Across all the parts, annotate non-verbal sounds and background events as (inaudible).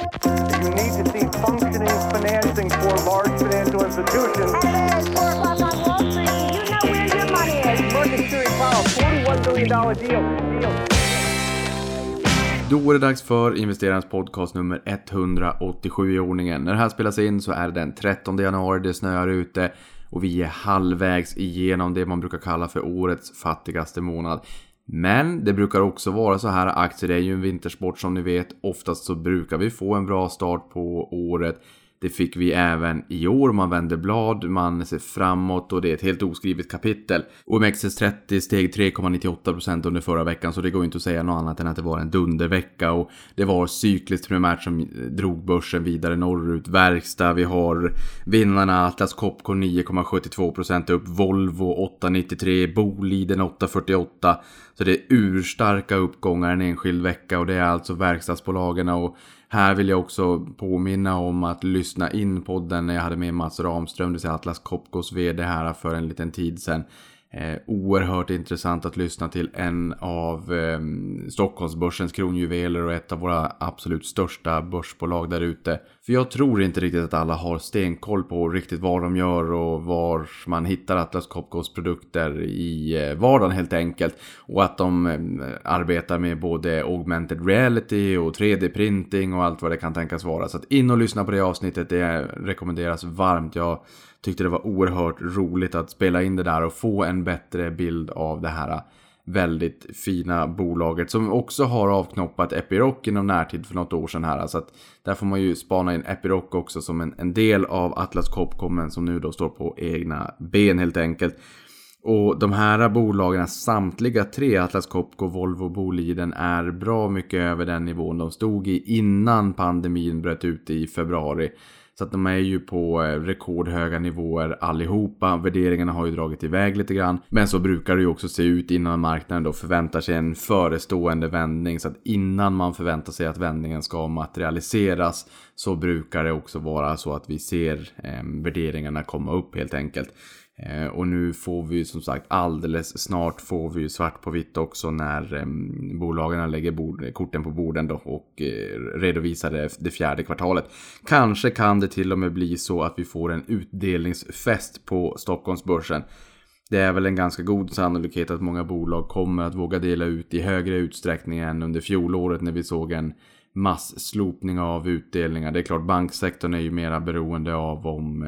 You need to see functioning financing for large financial institutions. Hello, it's 4 o'clock on Wall Street. You know where your money is. Market Security Powell, $41 billion deal. deal. Då är det dags för investerarens podcast nummer 187 i ordningen. När det här spelas in så är det den 13 januari, det snöar ute och vi är halvvägs igenom det man brukar kalla för årets fattigaste månad. Men det brukar också vara så här, aktier är ju en vintersport som ni vet. Oftast så brukar vi få en bra start på året. Det fick vi även i år. Man vänder blad, man ser framåt och det är ett helt oskrivet kapitel. OMXS30 steg 3,98% under förra veckan så det går inte att säga något annat än att det var en dundervecka. Och det var cykliskt primärt som drog börsen vidare norrut. Verkstad, vi har vinnarna Atlas Copco 9,72% upp, Volvo 8,93, Boliden 8,48. Så det är urstarka uppgångar en enskild vecka och det är alltså verkstadsbolagen och här vill jag också påminna om att lyssna in podden när jag hade med Mats Ramström, det vill säga Atlas Copcos vd här för en liten tid sedan. Eh, oerhört intressant att lyssna till en av eh, Stockholmsbörsens kronjuveler och ett av våra absolut största börsbolag där ute. För jag tror inte riktigt att alla har stenkoll på riktigt vad de gör och var man hittar Atlas Copcos produkter i eh, vardagen helt enkelt. Och att de eh, arbetar med både augmented reality och 3D-printing och allt vad det kan tänkas vara. Så att in och lyssna på det avsnittet, det rekommenderas varmt. Jag tyckte det var oerhört roligt att spela in det där och få en bättre bild av det här väldigt fina bolaget som också har avknoppat Epiroc inom närtid för något år sedan här. Så att där får man ju spana in Epiroc också som en, en del av Atlas Copco men som nu då står på egna ben helt enkelt. Och de här bolagen, samtliga tre, Atlas Copco, Volvo och Boliden, är bra mycket över den nivån de stod i innan pandemin bröt ut i februari. Så att de är ju på eh, rekordhöga nivåer allihopa. Värderingarna har ju dragit iväg lite grann. Men så brukar det ju också se ut innan marknaden då förväntar sig en förestående vändning. Så att innan man förväntar sig att vändningen ska materialiseras så brukar det också vara så att vi ser eh, värderingarna komma upp helt enkelt. Eh, och nu får vi som sagt alldeles snart får vi svart på vitt också när ehm, bolagen lägger bord, korten på borden då och eh, redovisar det, det, fjärde kvartalet. Kanske kan det till och med bli så att vi får en utdelningsfest på Stockholmsbörsen. Det är väl en ganska god sannolikhet att många bolag kommer att våga dela ut i högre utsträckning än under fjolåret när vi såg en masslopning av utdelningar. Det är klart banksektorn är ju mera beroende av om,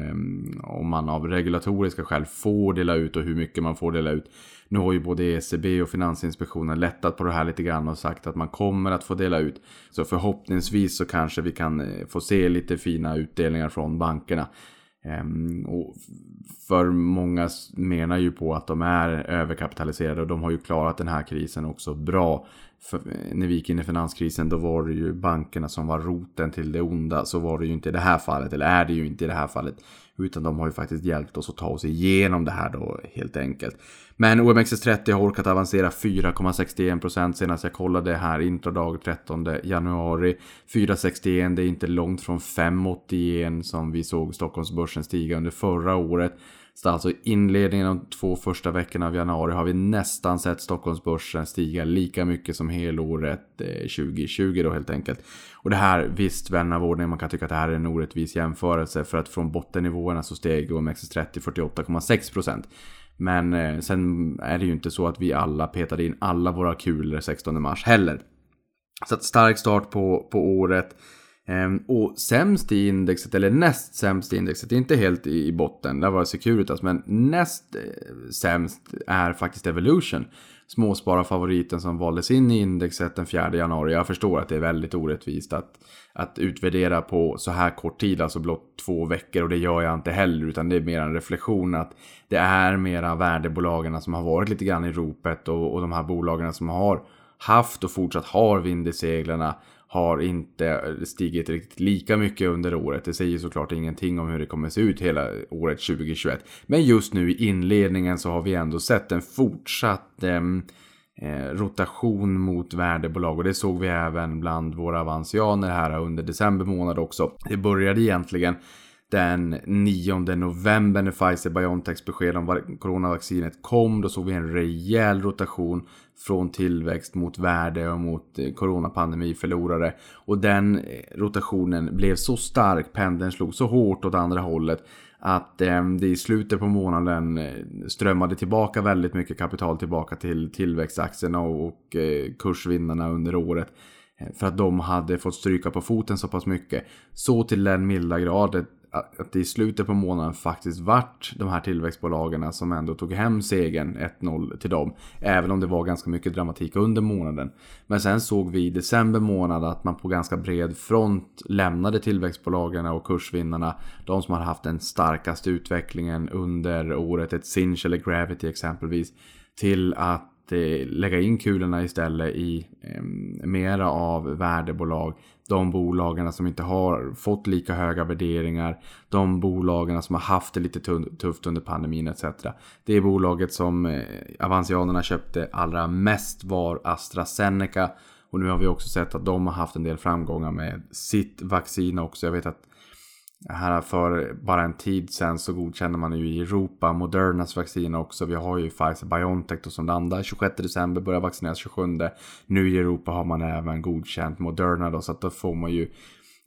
om man av regulatoriska skäl får dela ut och hur mycket man får dela ut. Nu har ju både ECB och Finansinspektionen lättat på det här lite grann och sagt att man kommer att få dela ut. Så förhoppningsvis så kanske vi kan eh, få se lite fina utdelningar från bankerna. Ehm, och för många menar ju på att de är överkapitaliserade och de har ju klarat den här krisen också bra för, eh, när vi gick in i finanskrisen då var det ju bankerna som var roten till det onda. Så var det ju inte i det här fallet, eller är det ju inte i det här fallet. Utan de har ju faktiskt hjälpt oss att ta oss igenom det här då helt enkelt. Men OMXS30 har orkat avancera 4,61% senast jag kollade här intradag 13 januari. 4,61 det är inte långt från 5,81 som vi såg Stockholmsbörsen stiga under förra året. Så alltså inledningen de två första veckorna av januari har vi nästan sett Stockholmsbörsen stiga lika mycket som helåret eh, 2020 då helt enkelt. Och det här, visst vän av ordning, man kan tycka att det här är en orättvis jämförelse för att från bottennivåerna så steg OMXS30 48,6%. Men eh, sen är det ju inte så att vi alla petade in alla våra kulor 16 mars heller. Så att stark start på, på året. Ehm, och sämst i indexet, eller näst sämst i indexet, inte helt i botten, där var Securitas, men näst eh, sämst är faktiskt Evolution. Småspararfavoriten som valdes in i indexet den 4 januari. Jag förstår att det är väldigt orättvist att, att utvärdera på så här kort tid, alltså blott två veckor. Och det gör jag inte heller, utan det är mer en reflektion att det är mera värdebolagen som har varit lite grann i ropet och, och de här bolagen som har haft och fortsatt har vind i seglarna har inte stigit riktigt lika mycket under året. Det säger såklart ingenting om hur det kommer se ut hela året 2021. Men just nu i inledningen så har vi ändå sett en fortsatt ehm, eh, rotation mot värdebolag och det såg vi även bland våra avansianer här under december månad också. Det började egentligen den 9 november när Pfizer-Biontechs besked om coronavaccinet kom. Då såg vi en rejäl rotation från tillväxt mot värde och mot eh, coronapandemiförlorare. Och den eh, rotationen blev så stark, pendeln slog så hårt åt andra hållet att ehm, det i slutet på månaden eh, strömmade tillbaka väldigt mycket kapital tillbaka till tillväxtaktierna och kursvinnarna under året. För att de hade fått stryka på foten så pass mycket. Så till den milda grad att det i slutet på månaden faktiskt vart de här tillväxtbolagen som ändå tog hem segern 1-0 till dem. Även om det var ganska mycket dramatik under månaden. Men sen såg vi i december månad att man på ganska bred front lämnade tillväxtbolagen och kursvinnarna. De som har haft den starkaste utvecklingen under året, ett Sinch eller Gravity exempelvis. Till att Eh, lägga in kulorna istället i eh, mera av värdebolag de bolagen som inte har fått lika höga värderingar, de bolagen som har haft det lite tufft under pandemin etc. Det är bolaget som eh, Avancianerna köpte allra mest var AstraZeneca och nu har vi också sett att de har haft en del framgångar med sitt vaccin också. Jag vet att här för bara en tid sedan så godkände man ju i Europa Modernas vaccin också. Vi har ju Pfizer Biontech som landar 26 december, börjar vaccineras 27. Nu i Europa har man även godkänt Moderna då så att då får man ju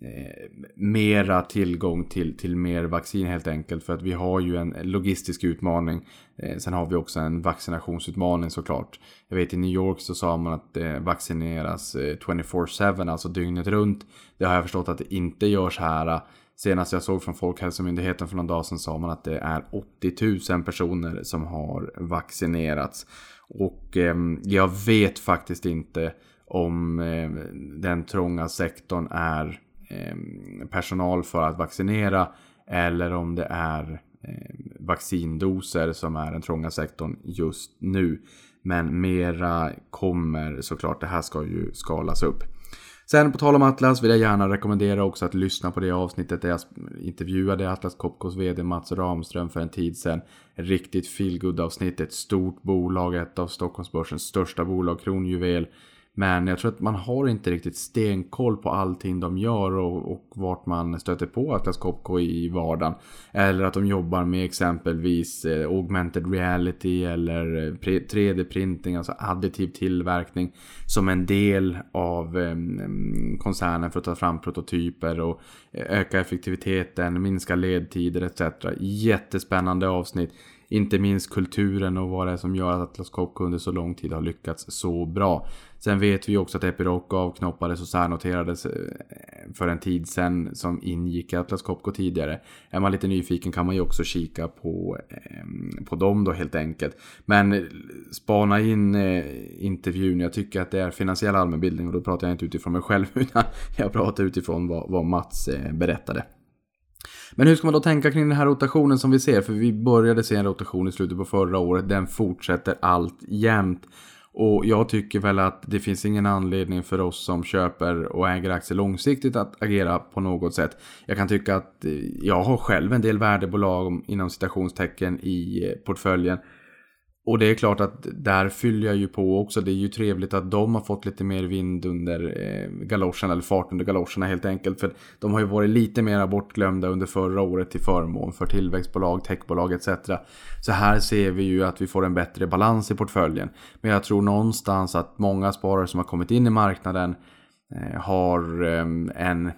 eh, mera tillgång till, till mer vaccin helt enkelt. För att vi har ju en logistisk utmaning. Eh, sen har vi också en vaccinationsutmaning såklart. Jag vet i New York så sa man att det vaccineras eh, 24-7, alltså dygnet runt. Det har jag förstått att det inte görs här. Senast jag såg från Folkhälsomyndigheten för någon dag sedan sa man att det är 80 000 personer som har vaccinerats. Och eh, jag vet faktiskt inte om eh, den trånga sektorn är eh, personal för att vaccinera eller om det är ehm, vaccindoser som är den trånga sektorn just nu. Men mera kommer såklart, det här ska ju skalas upp. Sen på tal om Atlas vill jag gärna rekommendera också att lyssna på det avsnittet där jag intervjuade Atlas Copcos vd Mats Ramström för en tid sedan. Riktigt feelgood avsnitt, ett stort bolag, ett av Stockholmsbörsens största bolag, kronjuvel men jag tror att man har inte riktigt stenkoll på allting de gör och, och vart man stöter på Atlas Copco i vardagen. Eller att de jobbar med exempelvis eh, augmented reality eller eh, 3D-printing, alltså additiv tillverkning som en del av eh, koncernen för att ta fram prototyper och eh, öka effektiviteten, minska ledtider etc. Jättespännande avsnitt. Inte minst kulturen och vad det är som gör att Atlas Copco under så lång tid har lyckats så bra. Sen vet vi också att Epiroc avknoppades och särnoterades eh, för en tid sedan som ingick i Atlas Copco tidigare. Är man lite nyfiken kan man ju också kika på, ehm, på dem då helt enkelt. Men eh, spana in eh, intervjun. Jag tycker att det är finansiell allmänbildning och då pratar jag inte utifrån mig själv (laughs) utan jag pratar utifrån vad, vad Mats berättade. Men hur ska man då tänka kring den här rotationen som vi ser? För vi började se en rotation i slutet på förra året. Den fortsätter allt jämt. Och jag tycker väl att det finns ingen anledning för oss som köper och äger aktier långsiktigt att agera på något sätt. Jag kan tycka att eh, jag har själv en del värdebolag inom citationstecken i eh, portföljen. Och det är klart att där fyller jag ju på också. Det är ju trevligt att de har fått lite mer vind under eh, galoscherna, eller fart under galoscherna helt enkelt. För de har ju varit lite mer bortglömda under förra året till förmån för tillväxtbolag, techbolag etc. Så här ser vi ju att vi får en bättre balans i portföljen. Men jag tror någonstans att många sparare som har kommit in i marknaden eh, har eh, en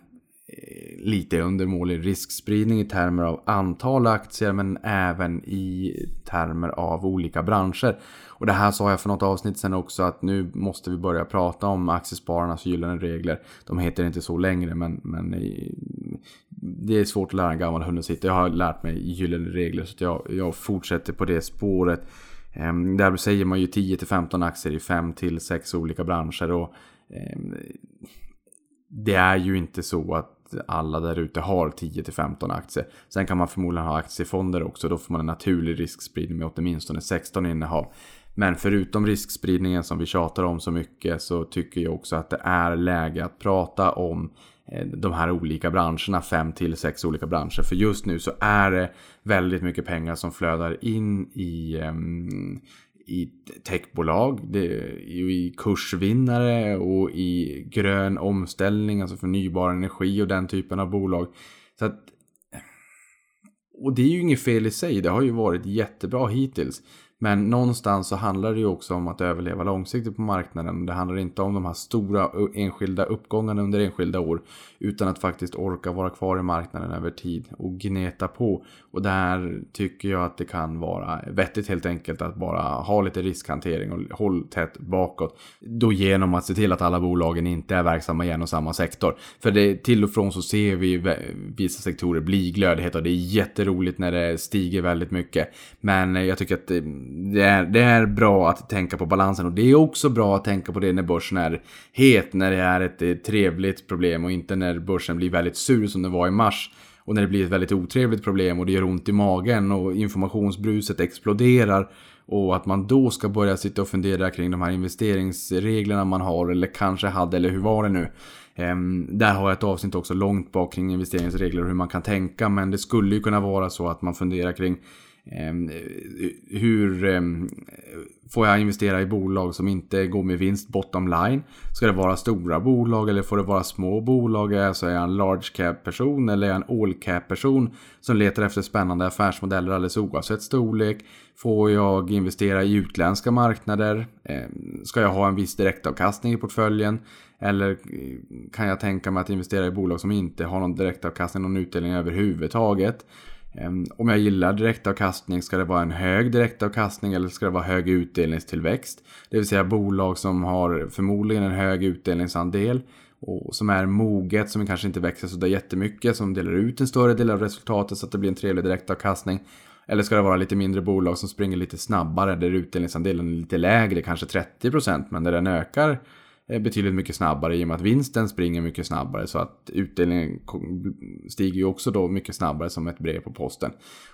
lite undermålig riskspridning i termer av antal aktier men även i termer av olika branscher. Och det här sa jag för något avsnitt sen också att nu måste vi börja prata om aktiespararnas gyllene regler. De heter inte så längre men, men det är svårt att lära en gammal hund att sitta. Jag har lärt mig gyllene regler så jag, jag fortsätter på det spåret. Ehm, där säger man ju 10-15 aktier i 5-6 olika branscher. och ehm, det är ju inte så att alla där ute har 10-15 aktier. Sen kan man förmodligen ha aktiefonder också. Då får man en naturlig riskspridning med åtminstone 16 innehav. Men förutom riskspridningen som vi tjatar om så mycket så tycker jag också att det är läge att prata om eh, de här olika branscherna, 5 till 6 olika branscher. För just nu så är det väldigt mycket pengar som flödar in i, ehm, i techbolag, i kursvinnare och i grön omställning, alltså förnybar energi och den typen av bolag. Så att och det är ju inget fel i sig, det har ju varit jättebra hittills. Men någonstans så handlar det ju också om att överleva långsiktigt på marknaden. Det handlar inte om de här stora enskilda uppgångarna under enskilda år. Utan att faktiskt orka vara kvar i marknaden över tid och gneta på. Och där tycker jag att det kan vara vettigt helt enkelt att bara ha lite riskhantering och håll tätt bakåt. Då genom att se till att alla bolagen inte är verksamma i en och samma sektor. För det, till och från så ser vi vissa sektorer bli glödhet och det är jätteroligt när det stiger väldigt mycket. Men jag tycker att eh, det är, det är bra att tänka på balansen och det är också bra att tänka på det när börsen är het, när det är ett trevligt problem och inte när börsen blir väldigt sur som det var i mars. Och när det blir ett väldigt otrevligt problem och det gör ont i magen och informationsbruset exploderar. Och att man då ska börja sitta och fundera kring de här investeringsreglerna man har eller kanske hade eller hur var det nu. Ehm, där har jag ett avsnitt också långt bak kring investeringsregler och hur man kan tänka. Men det skulle ju kunna vara så att man funderar kring Ehm, hur ehm, får jag investera i bolag som inte går med vinst bottom line? Ska det vara stora bolag eller får det vara små bolag? Alltså är jag en large cap person eller är jag en all cap person som letar efter spännande affärsmodeller alldeles oavsett storlek? Får jag investera i utländska marknader? Ehm, ska jag ha en viss direktavkastning i portföljen? Eller eh, kan jag tänka mig att investera i bolag som inte har någon direktavkastning, någon utdelning överhuvudtaget? Ehm, om jag gillar direktavkastning, ska det vara en hög direktavkastning eller ska det vara hög utdelningstillväxt? Det vill säga bolag som har förmodligen en hög utdelningsandel och som är moget, som kanske inte växer så där jättemycket, som delar ut en större del av resultatet så att det blir en trevlig direktavkastning. Eller ska det vara lite mindre bolag som springer lite snabbare, där utdelningsandelen är lite lägre, kanske 30% men där den ökar Eh, betydligt mycket snabbare i och med att vinsten springer mycket snabbare. Så att utdelningen stiger ju också då mycket snabbare som ett brev på posten.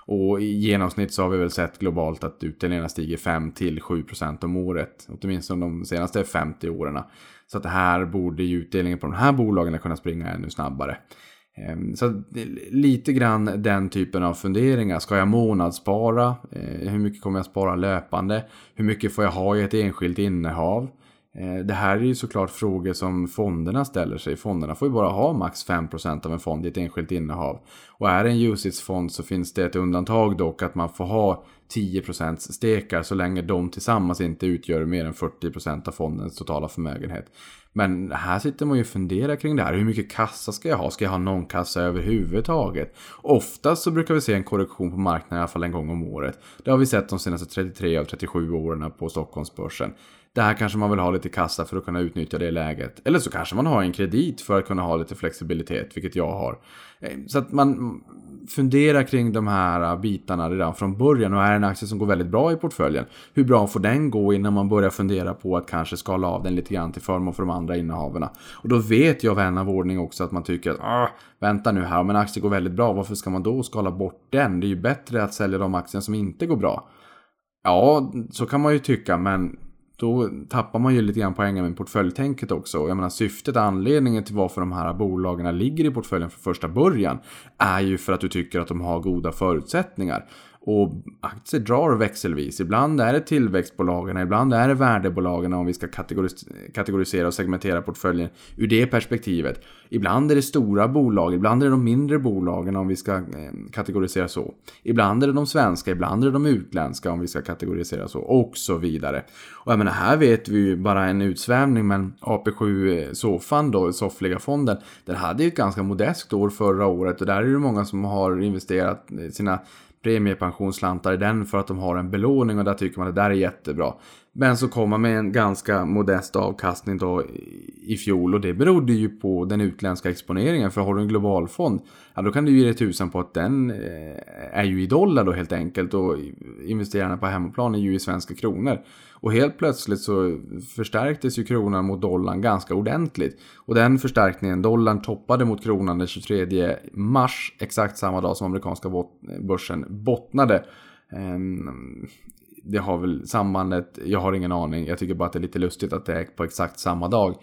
Och i genomsnitt så har vi väl sett globalt att utdelningarna stiger 5-7% om året. Åtminstone de senaste 50 åren. Så att det här borde ju utdelningen på de här bolagen kunna springa ännu snabbare. Ehm, så lite grann den typen av funderingar. Ska jag månadsspara? Eh, hur mycket kommer jag spara löpande? Hur mycket får jag ha i ett enskilt innehav? Eh, det här är ju såklart frågor som fonderna ställer sig. Fonderna får ju bara ha max 5% av en fond i ett enskilt innehav. Och är det en UCITS-fond så finns det ett undantag dock att man får ha 10% stekar så länge de tillsammans inte utgör mer än 40% av fondens totala förmögenhet. Men här sitter man ju och funderar kring det här. Hur mycket kassa ska jag ha? Ska jag ha någon kassa överhuvudtaget? Oftast så brukar vi se en korrektion på marknaden i alla fall en gång om året. Det har vi sett de senaste 33 av 37 åren på Stockholmsbörsen. Det här kanske man vill ha lite kassa för att kunna utnyttja det läget. Eller så kanske man har en kredit för att kunna ha lite flexibilitet, vilket jag har. Eh, så att man funderar kring de här eh, bitarna redan från början. Och är det en aktie som går väldigt bra i portföljen, hur bra får den gå innan man börjar fundera på att kanske skala av den lite grann till förmån för de andra innehaven? Och då vet jag vän av ordning också att man tycker att ah, vänta nu här, om en aktie går väldigt bra, varför ska man då skala bort den? Det är ju bättre att sälja de aktier som inte går bra. Ja, så kan man ju tycka, men då tappar man ju lite grann poängen med portföljtänket också. Jag menar syftet, anledningen till varför de här bolagen ligger i portföljen från första början är ju för att du tycker att de har goda förutsättningar. Och aktier drar växelvis. Ibland är det tillväxtbolagen, ibland är det värdebolagen om vi ska kategoris kategorisera och segmentera portföljen ur det perspektivet. Ibland är det stora bolag, ibland är det de mindre bolagen om vi ska eh, kategorisera så. Ibland är det de svenska, ibland är det de utländska om vi ska kategorisera så och så vidare. Och jag menar, här vet vi ju bara en utsvävning men AP7 eh, Sofan då, soffliga fonden, den hade ju ett ganska modest år förra året och där är det många som har investerat eh, sina premiepensionsslantar i den för att de har en belåning och där tycker man att det där är jättebra. Men så kom man med en ganska modest avkastning då i fjol och det berodde ju på den utländska exponeringen. För har du en globalfond, ja då kan du ge dig tusan på att den eh, är ju i dollar då helt enkelt och investerarna på hemmaplan är ju i svenska kronor. Och helt plötsligt så förstärktes ju kronan mot dollarn ganska ordentligt. Och den förstärkningen, dollarn toppade mot kronan den 23 mars, exakt samma dag som amerikanska börsen bottnade. Ehm, det har väl sambandet, jag har ingen aning. Jag tycker bara att det är lite lustigt att det är på exakt samma dag.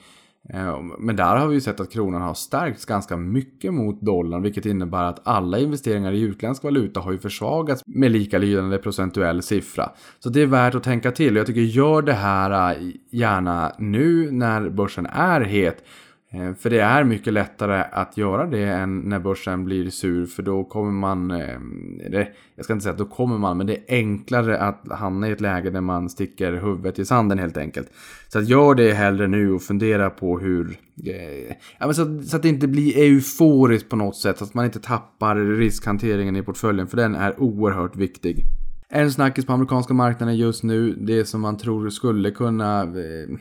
Eh, men där har vi ju sett att kronan har stärkts ganska mycket mot dollarn, vilket innebär att alla investeringar i utländsk valuta har ju försvagats med likalydande procentuell siffra. Så det är värt att tänka till. och Jag tycker gör det här eh, gärna nu när börsen är het. Eh, för det är mycket lättare att göra det än när börsen blir sur för då kommer man, eh, jag ska inte säga att då kommer man, men det är enklare att hamna i ett läge där man sticker huvudet i sanden helt enkelt. Så att gör det hellre nu och fundera på hur, eh, ja, men så, så, att det inte blir euforiskt på något sätt, så att man inte tappar riskhanteringen i portföljen för den är oerhört viktig. En snackis på amerikanska marknaden just nu, det som man tror skulle kunna eh,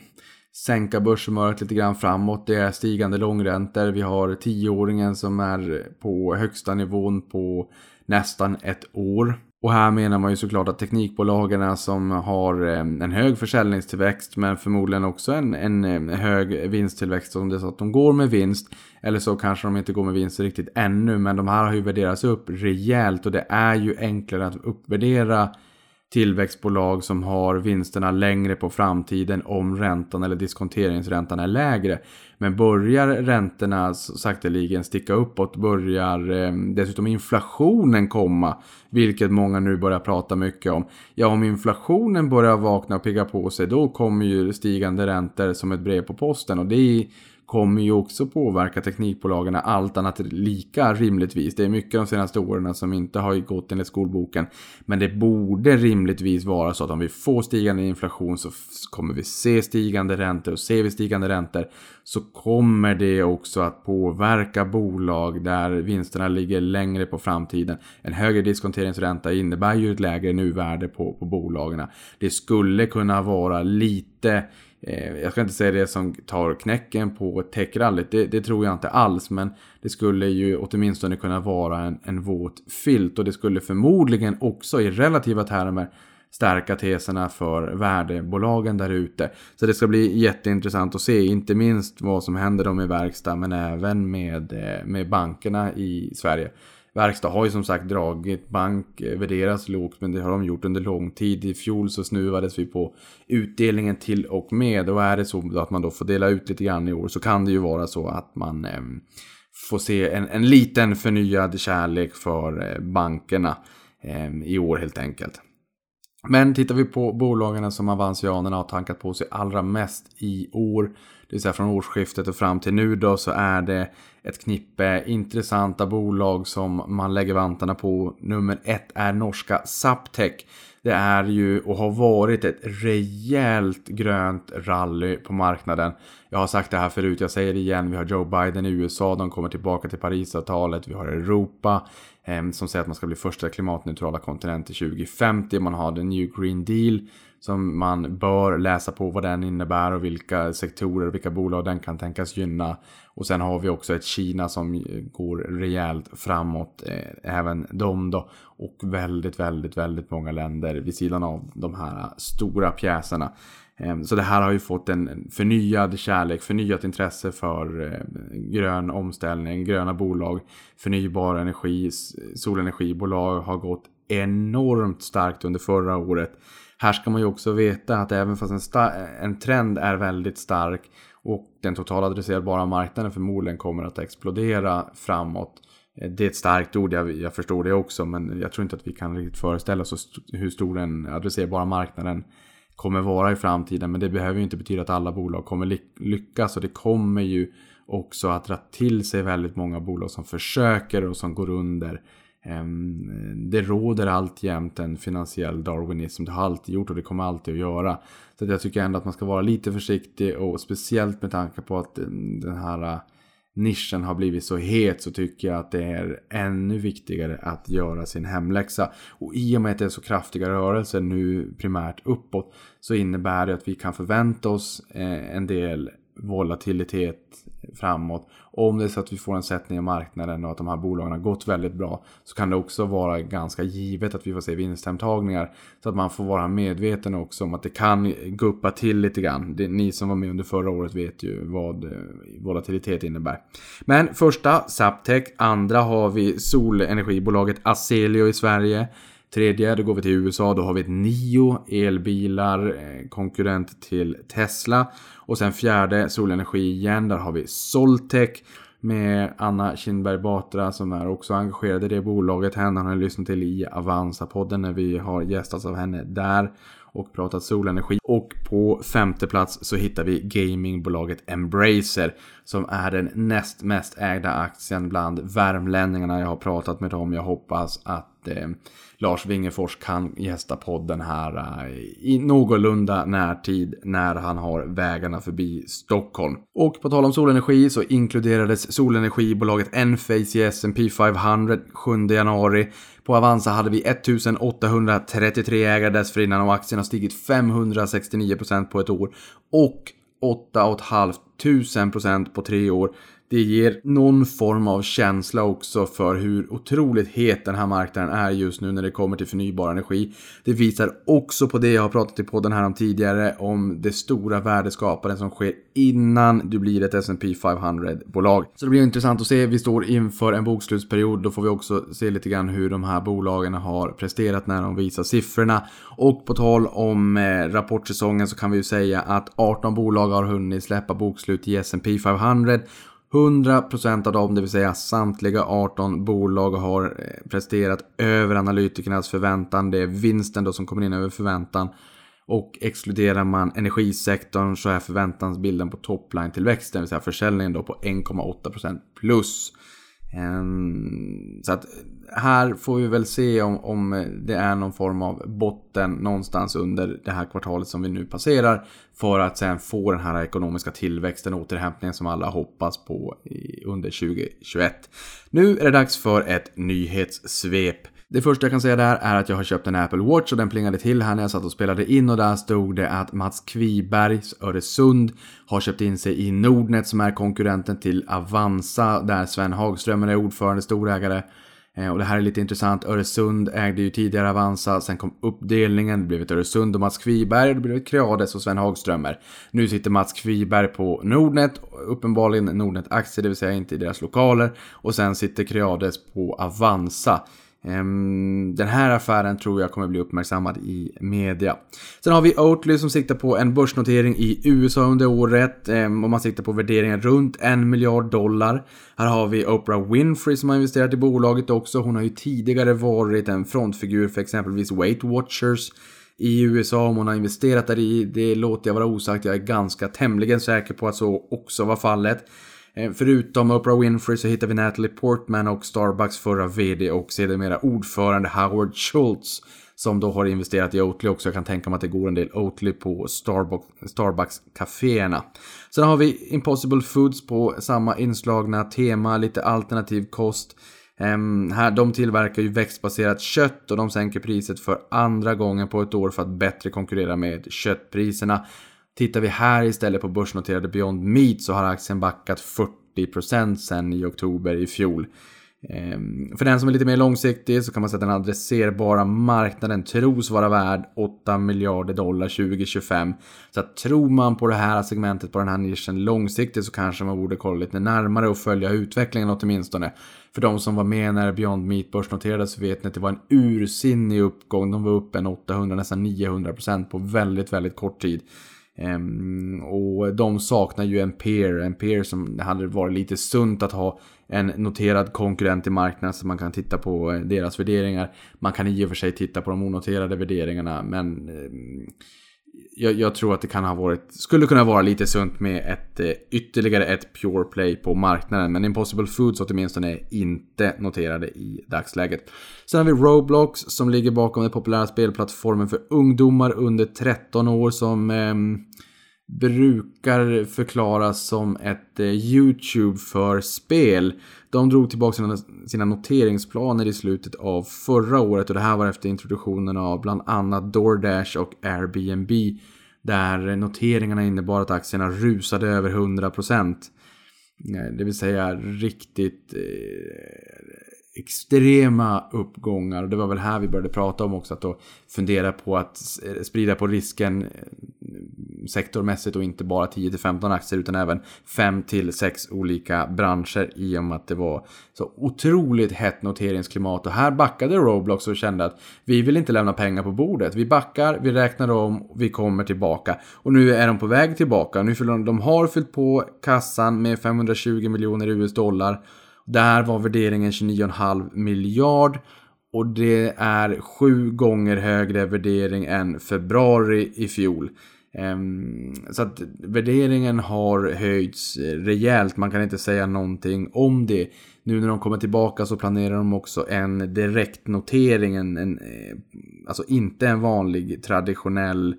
sänka börshumöret lite grann framåt. Det är stigande långräntor. Vi har tioåringen som är på högsta nivån på nästan ett år. Och här menar man ju såklart att teknikbolagen som har eh, en hög försäljningstillväxt men förmodligen också en, en eh, hög vinsttillväxt om det är så att de går med vinst. Eller så kanske de inte går med vinst riktigt ännu men de här har ju värderats upp rejält och det är ju enklare att uppvärdera tillväxtbolag som har vinsterna längre på framtiden om räntan eller diskonteringsräntan är lägre. Men börjar räntorna sakteligen sticka uppåt, börjar eh, dessutom inflationen komma, vilket många nu börjar prata mycket om. Ja, om inflationen börjar vakna och pigga på sig, då kommer ju stigande räntor som ett brev på posten och det är kommer ju också påverka teknikbolagen allt annat lika rimligtvis. Det är mycket de senaste åren som inte har gått enligt skolboken. Men det borde rimligtvis vara så att om vi får stigande inflation så kommer vi se stigande räntor och ser vi stigande räntor så kommer det också att påverka bolag där vinsterna ligger längre på framtiden. En högre diskonteringsränta innebär ju ett lägre nuvärde på, på bolagen. Det skulle kunna vara lite Eh, jag ska inte säga det som tar knäcken på techrallyt, det, det, tror jag inte alls. Men det skulle ju åtminstone kunna vara en, en våt filt och det skulle förmodligen också i relativa termer stärka teserna för värdebolagen där ute. Så det ska bli jätteintressant att se, inte minst vad som händer dem i verkstad men även med, eh, med bankerna i Sverige. Verkstad har ju som sagt dragit bank, eh, värderas lågt, men det har de gjort under lång tid. I fjol så snuvades vi på utdelningen till och med. Och är det så att man då får dela ut lite grann i år så kan det ju vara så att man eh, får se en, en liten förnyad kärlek för eh, bankerna eh, i år helt enkelt. Men tittar vi på bolagen som Avanzianerna har tankat på sig allra mest i år, det vill säga från årsskiftet och fram till nu då, så är det ett knippe intressanta bolag som man lägger vantarna på. Nummer ett är norska Saptech. Det är ju och har varit ett rejält grönt rally på marknaden. Jag har sagt det här förut, jag säger det igen. Vi har Joe Biden i USA, de kommer tillbaka till Parisavtalet. Vi har Europa eh, som säger att man ska bli första klimatneutrala kontinent till 2050. Man har den New Green Deal som man bör läsa på vad den innebär och vilka sektorer och vilka bolag den kan tänkas gynna. Och sen har vi också ett Kina som går rejält framåt, eh, även de då. Och väldigt, väldigt, väldigt många länder vid sidan av de här stora pjäserna. Ehm, så det här har ju fått en förnyad kärlek, förnyat intresse för eh, grön omställning, gröna bolag, förnybar energi, solenergibolag har gått enormt starkt under förra året. Här ska man ju också veta att även fast en, en trend är väldigt stark och den totala adresserbara marknaden förmodligen kommer att explodera framåt. Eh, det är ett starkt ord, jag, jag, förstår det också, men jag tror inte att vi kan riktigt föreställa oss hur stor den adresserbara marknaden kommer vara i framtiden. Men det behöver ju inte betyda att alla bolag kommer lyckas och det kommer ju också att dra till sig väldigt många bolag som försöker och som går under. Ehm, det råder alltjämt en finansiell darwinism. Det har alltid gjort och det kommer alltid att göra. Så jag tycker ändå att man ska vara lite försiktig och speciellt med tanke på att eh, den här eh, nischen har blivit så het så tycker jag att det är ännu viktigare att göra sin hemläxa. Och i och med att det är så kraftiga rörelser nu primärt uppåt så innebär det att vi kan förvänta oss eh, en del volatilitet framåt. Om det är så att vi får en sättning i marknaden och att de här bolagen har gått väldigt bra så kan det också vara ganska givet att vi får se vinsthemtagningar. Så att man får vara medveten också om att det kan guppa till lite grann. Det, ni som var med under förra året vet ju vad eh, volatilitet innebär. Men första Saptech, andra har vi solenergibolaget Aselio i Sverige. Tredje, då går vi till USA. Då har vi ett Nio elbilar, eh, konkurrent till Tesla. Och sen fjärde, solenergi igen. Där har vi Soltech. med Anna Kinberg Batra som är också engagerad i det bolaget. Henne har ni lyssnat till i Avanza-podden när vi har gästats av henne där och pratat solenergi. Och på femte plats så hittar vi gamingbolaget Embracer som är den näst mest ägda aktien bland värmlänningarna. Jag har pratat med dem. Jag hoppas att eh, Lars Wingefors kan gästa podden här eh, i någorlunda närtid när han har vägarna förbi Stockholm. Och på tal om solenergi så inkluderades solenergibolaget Enphase i S&P 500 7 januari. På Avanza hade vi 1833 ägare dessförinnan och aktien har stigit 569% på ett år och 8 500% på tre år. Det ger någon form av känsla också för hur otroligt het den här marknaden är just nu när det kommer till förnybar energi. Det visar också på det jag har pratat i podden här om tidigare om det stora värdeskapandet som sker innan du blir ett S&P 500-bolag. Så det blir intressant att se. Vi står inför en bokslutsperiod. Då får vi också se lite grann hur de här bolagen har presterat när de visar siffrorna. Och på tal om eh, rapportsäsongen så kan vi ju säga att 18 bolag har hunnit släppa bokslut i S&P 500 100% av dem, det vill säga samtliga 18 bolag har eh, presterat över analytikernas förväntan. Det är vinsten då som kommer in över förväntan. Och exkluderar man energisektorn så är förväntansbilden på topline-tillväxten, det vill säga försäljningen då på 1,8% plus. Ehm, så att här får vi väl se om, om det är någon form av botten någonstans under det här kvartalet som vi nu passerar. För att sen få den här ekonomiska tillväxten, återhämtningen som alla hoppas på under 2021. Nu är det dags för ett nyhetssvep. Det första jag kan säga där är att jag har köpt en Apple Watch och den plingade till här när jag satt och spelade in och där stod det att Mats Kvibergs Öresund har köpt in sig i Nordnet som är konkurrenten till Avanza där Sven Hagström är ordförande, storägare. Eh, och det här är lite intressant. Öresund ägde ju tidigare Avanza, sen kom uppdelningen, det blev ett Öresund och Mats Kviberg och det blev ett Creades och Sven Hagströmer. Nu sitter Mats Kviberg på Nordnet, uppenbarligen Nordnet-aktier, det vill säga inte i deras lokaler. Och sen sitter Creades på Avanza. Ehm, den här affären tror jag kommer bli uppmärksammad i media. Sen har vi Oatly som siktar på en börsnotering i USA under året. Ehm, och man siktar på värderingar runt en miljard dollar. Här har vi Oprah Winfrey som har investerat i bolaget också. Hon har ju tidigare varit en frontfigur för exempelvis Weight Watchers i USA. Om hon har investerat där i, det låter jag vara osagt. Jag är ganska tämligen säker på att så också var fallet. Eh, förutom Oprah Winfrey så hittar vi Natalie Portman och Starbucks förra VD och sedermera ordförande Howard Schultz. Som då har investerat i Oatly också. Jag kan tänka mig att det går en del Oatly på Starbucks-kaféerna. Sen har vi Impossible Foods på samma inslagna tema, lite alternativ kost. Um, här, de tillverkar ju växtbaserat kött och de sänker priset för andra gången på ett år för att bättre konkurrera med köttpriserna. Tittar vi här istället på börsnoterade Beyond Meat så har aktien backat 40% sen i oktober i fjol. Ehm, för den som är lite mer långsiktig så kan man säga att den adresserbara marknaden tros vara värd 8 miljarder dollar 2025. Så att tror man på det här segmentet, på den här nischen långsiktigt så kanske man borde kolla lite närmare och följa utvecklingen åtminstone. För de som var med när Beyond Meat börsnoterades så vet ni att det var en ursinnig uppgång. De var upp en 800, nästan 900% på väldigt, väldigt kort tid. Ehm, och de saknar ju en peer, en peer som hade varit lite sunt att ha en noterad konkurrent i marknaden så man kan titta på eh, deras värderingar. Man kan i och för sig titta på de onoterade värderingarna men ehm, jag, jag, tror att det kan ha varit, skulle kunna vara lite sunt med ett eh, ytterligare ett pure play på marknaden. Men Impossible Foods åtminstone är inte noterade i dagsläget. Sen har vi Roblox som ligger bakom den populära spelplattformen för ungdomar under 13 år som eh, brukar förklaras som ett eh, YouTube för spel. De drog tillbaka sina, sina noteringsplaner i slutet av förra året och det här var efter introduktionen av bland annat DoorDash och Airbnb. Där noteringarna innebar att aktierna rusade över 100%. Eh, det vill säga riktigt eh, extrema uppgångar. Och det var väl här vi började prata om också att då fundera på att eh, sprida på risken eh, sektormässigt och inte bara 10-15 aktier utan även 5-6 olika branscher i och med att det var så otroligt hett noteringsklimat. Och här backade Roblox och kände att vi vill inte lämna pengar på bordet. Vi backar, vi räknar om, vi kommer tillbaka. Och nu är de på väg tillbaka. Nu fyller de, de har fyllt på kassan med 520 miljoner US dollar. Där var värderingen 29,5 miljard. Och det är sju gånger högre värdering än februari i fjol. Ehm, så att värderingen har höjts rejält. Man kan inte säga någonting om det. Nu när de kommer tillbaka så planerar de också en direktnotering. En, en, alltså inte en vanlig traditionell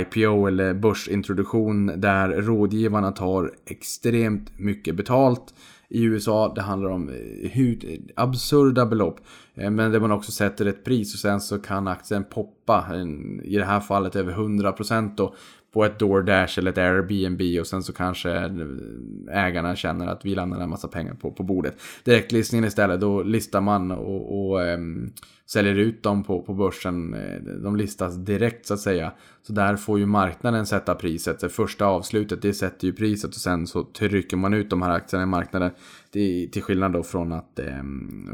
IPO eller börsintroduktion där rådgivarna tar extremt mycket betalt i USA. Det handlar om eh, absurda belopp. Eh, men där man också sätter ett pris och sen så kan aktien poppa. I det här fallet över 100% då på ett DoorDash eller ett Airbnb och sen så kanske eh, ägarna känner att vi landar en massa pengar på, på bordet. Direktlistningen istället, då listar man och, och um, säljer ut dem på, på börsen. Eh, de listas direkt så att säga. Så där får ju marknaden sätta priset. Det första avslutet det sätter ju priset och sen så trycker man ut de här aktierna i marknaden. Det är till skillnad då från att, eh,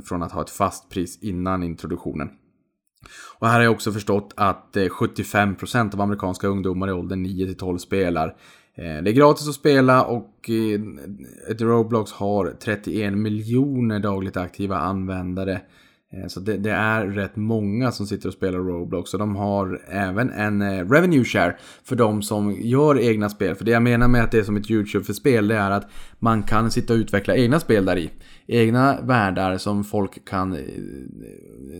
från att ha ett fast pris innan introduktionen. Och här har jag också förstått att eh, 75% av amerikanska ungdomar i åldern 9 12 spelar. Eh, det är gratis att spela och Roblox har 31 miljoner dagligt aktiva användare. Eh, så det, det, är rätt många som sitter och spelar Roblox och de har även en eh, revenue share för de som gör egna spel. För det jag menar med att det är som ett YouTube för spel det är att man kan sitta och utveckla egna spel där i egna världar som folk kan eh,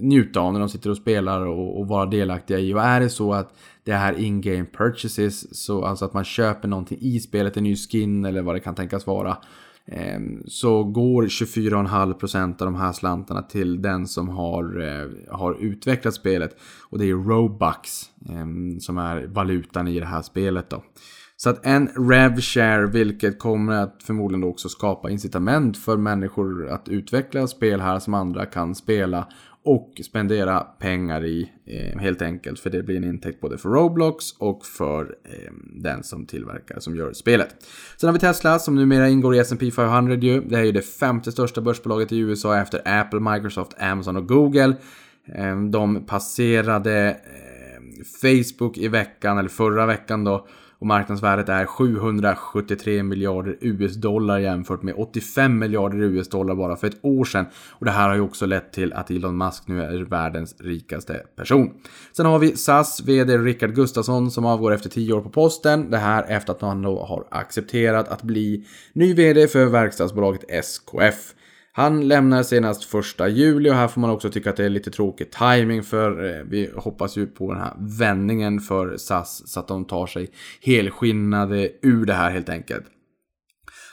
njuta av när de sitter och spelar och, och vara delaktiga i. Och är det så att det här in-game purchases, så alltså att man köper någonting i spelet, en ny skin eller vad det kan tänkas vara. Ehm, så går 24,5% av de här slantarna till den som har, eh, har utvecklat spelet. Och det är Robux ehm, som är valutan i det här spelet då. Så att en rev share, vilket kommer att förmodligen också skapa incitament för människor att utveckla spel här som andra kan spela och spendera pengar i eh, helt enkelt. För det blir en intäkt både för Roblox och för eh, den som tillverkar, som gör spelet. Sen har vi Tesla som numera ingår i S&P 500 ju. Det är ju det femte största börsbolaget i USA efter Apple, Microsoft, Amazon och Google. Eh, de passerade eh, Facebook i veckan, eller förra veckan då. Och marknadsvärdet är 773 miljarder US-dollar jämfört med 85 miljarder US-dollar bara för ett år sedan. Och det här har ju också lett till att Elon Musk nu är världens rikaste person. Sen har vi SAS VD Rickard Gustafsson som avgår efter 10 år på posten. Det här efter att han då har accepterat att bli ny VD för verkstadsbolaget SKF. Han lämnar senast första juli och här får man också tycka att det är lite tråkig timing för eh, vi hoppas ju på den här vändningen för SAS så att de tar sig helskinnade ur det här helt enkelt.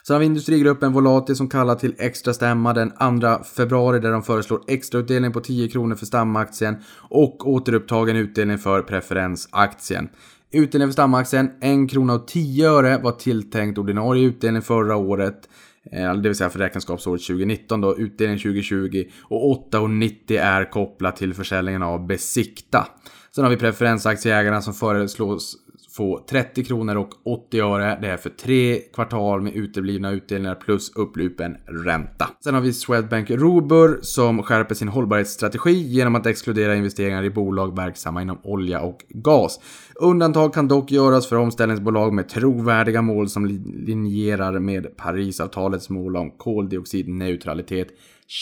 Sen har vi industrigruppen Volati som kallar till extra stämma den 2 februari där de föreslår extrautdelning på 10 kronor för stamaktien och återupptagen utdelning för preferensaktien. Utdelningen för stamaktien 1 krona och 10 öre var tilltänkt ordinarie utdelning förra året. Eh, det vill säga för räkenskapsåret 2019 då, utdelning 2020 och 8,90 är kopplat till försäljningen av Besikta. Sen har vi preferensaktieägarna som föreslås få 30 kronor och 80 öre. Det är för tre kvartal med uteblivna utdelningar plus upplupen ränta. Sen har vi Swedbank Robur som skärper sin hållbarhetsstrategi genom att exkludera investeringar i bolag verksamma inom olja och gas. Undantag kan dock göras för omställningsbolag med trovärdiga mål som linjerar med Parisavtalets mål om koldioxidneutralitet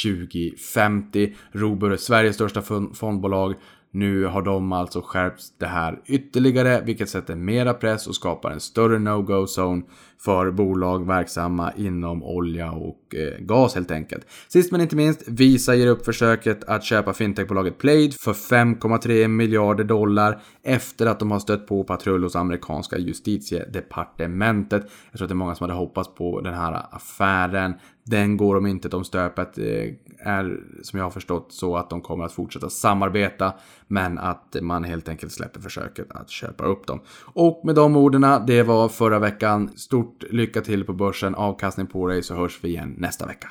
2050. Robur är Sveriges största fondbolag nu har de alltså skärpt det här ytterligare, vilket sätter mera press och skapar en större no-go-zone för bolag verksamma inom olja och eh, gas helt enkelt. Sist men inte minst, Visa ger upp försöket att köpa fintechbolaget Plaid för 5,3 miljarder dollar efter att de har stött på patrull hos amerikanska justitiedepartementet. Jag tror att det är många som hade hoppats på den här affären. Den går om inte om stöpet. Eh, är som jag har förstått så att de kommer att fortsätta samarbeta. Men att man helt enkelt släpper försöket att köpa upp dem. Och med de orden, det var förra veckan. Stort lycka till på börsen, avkastning på dig så hörs vi igen nästa vecka.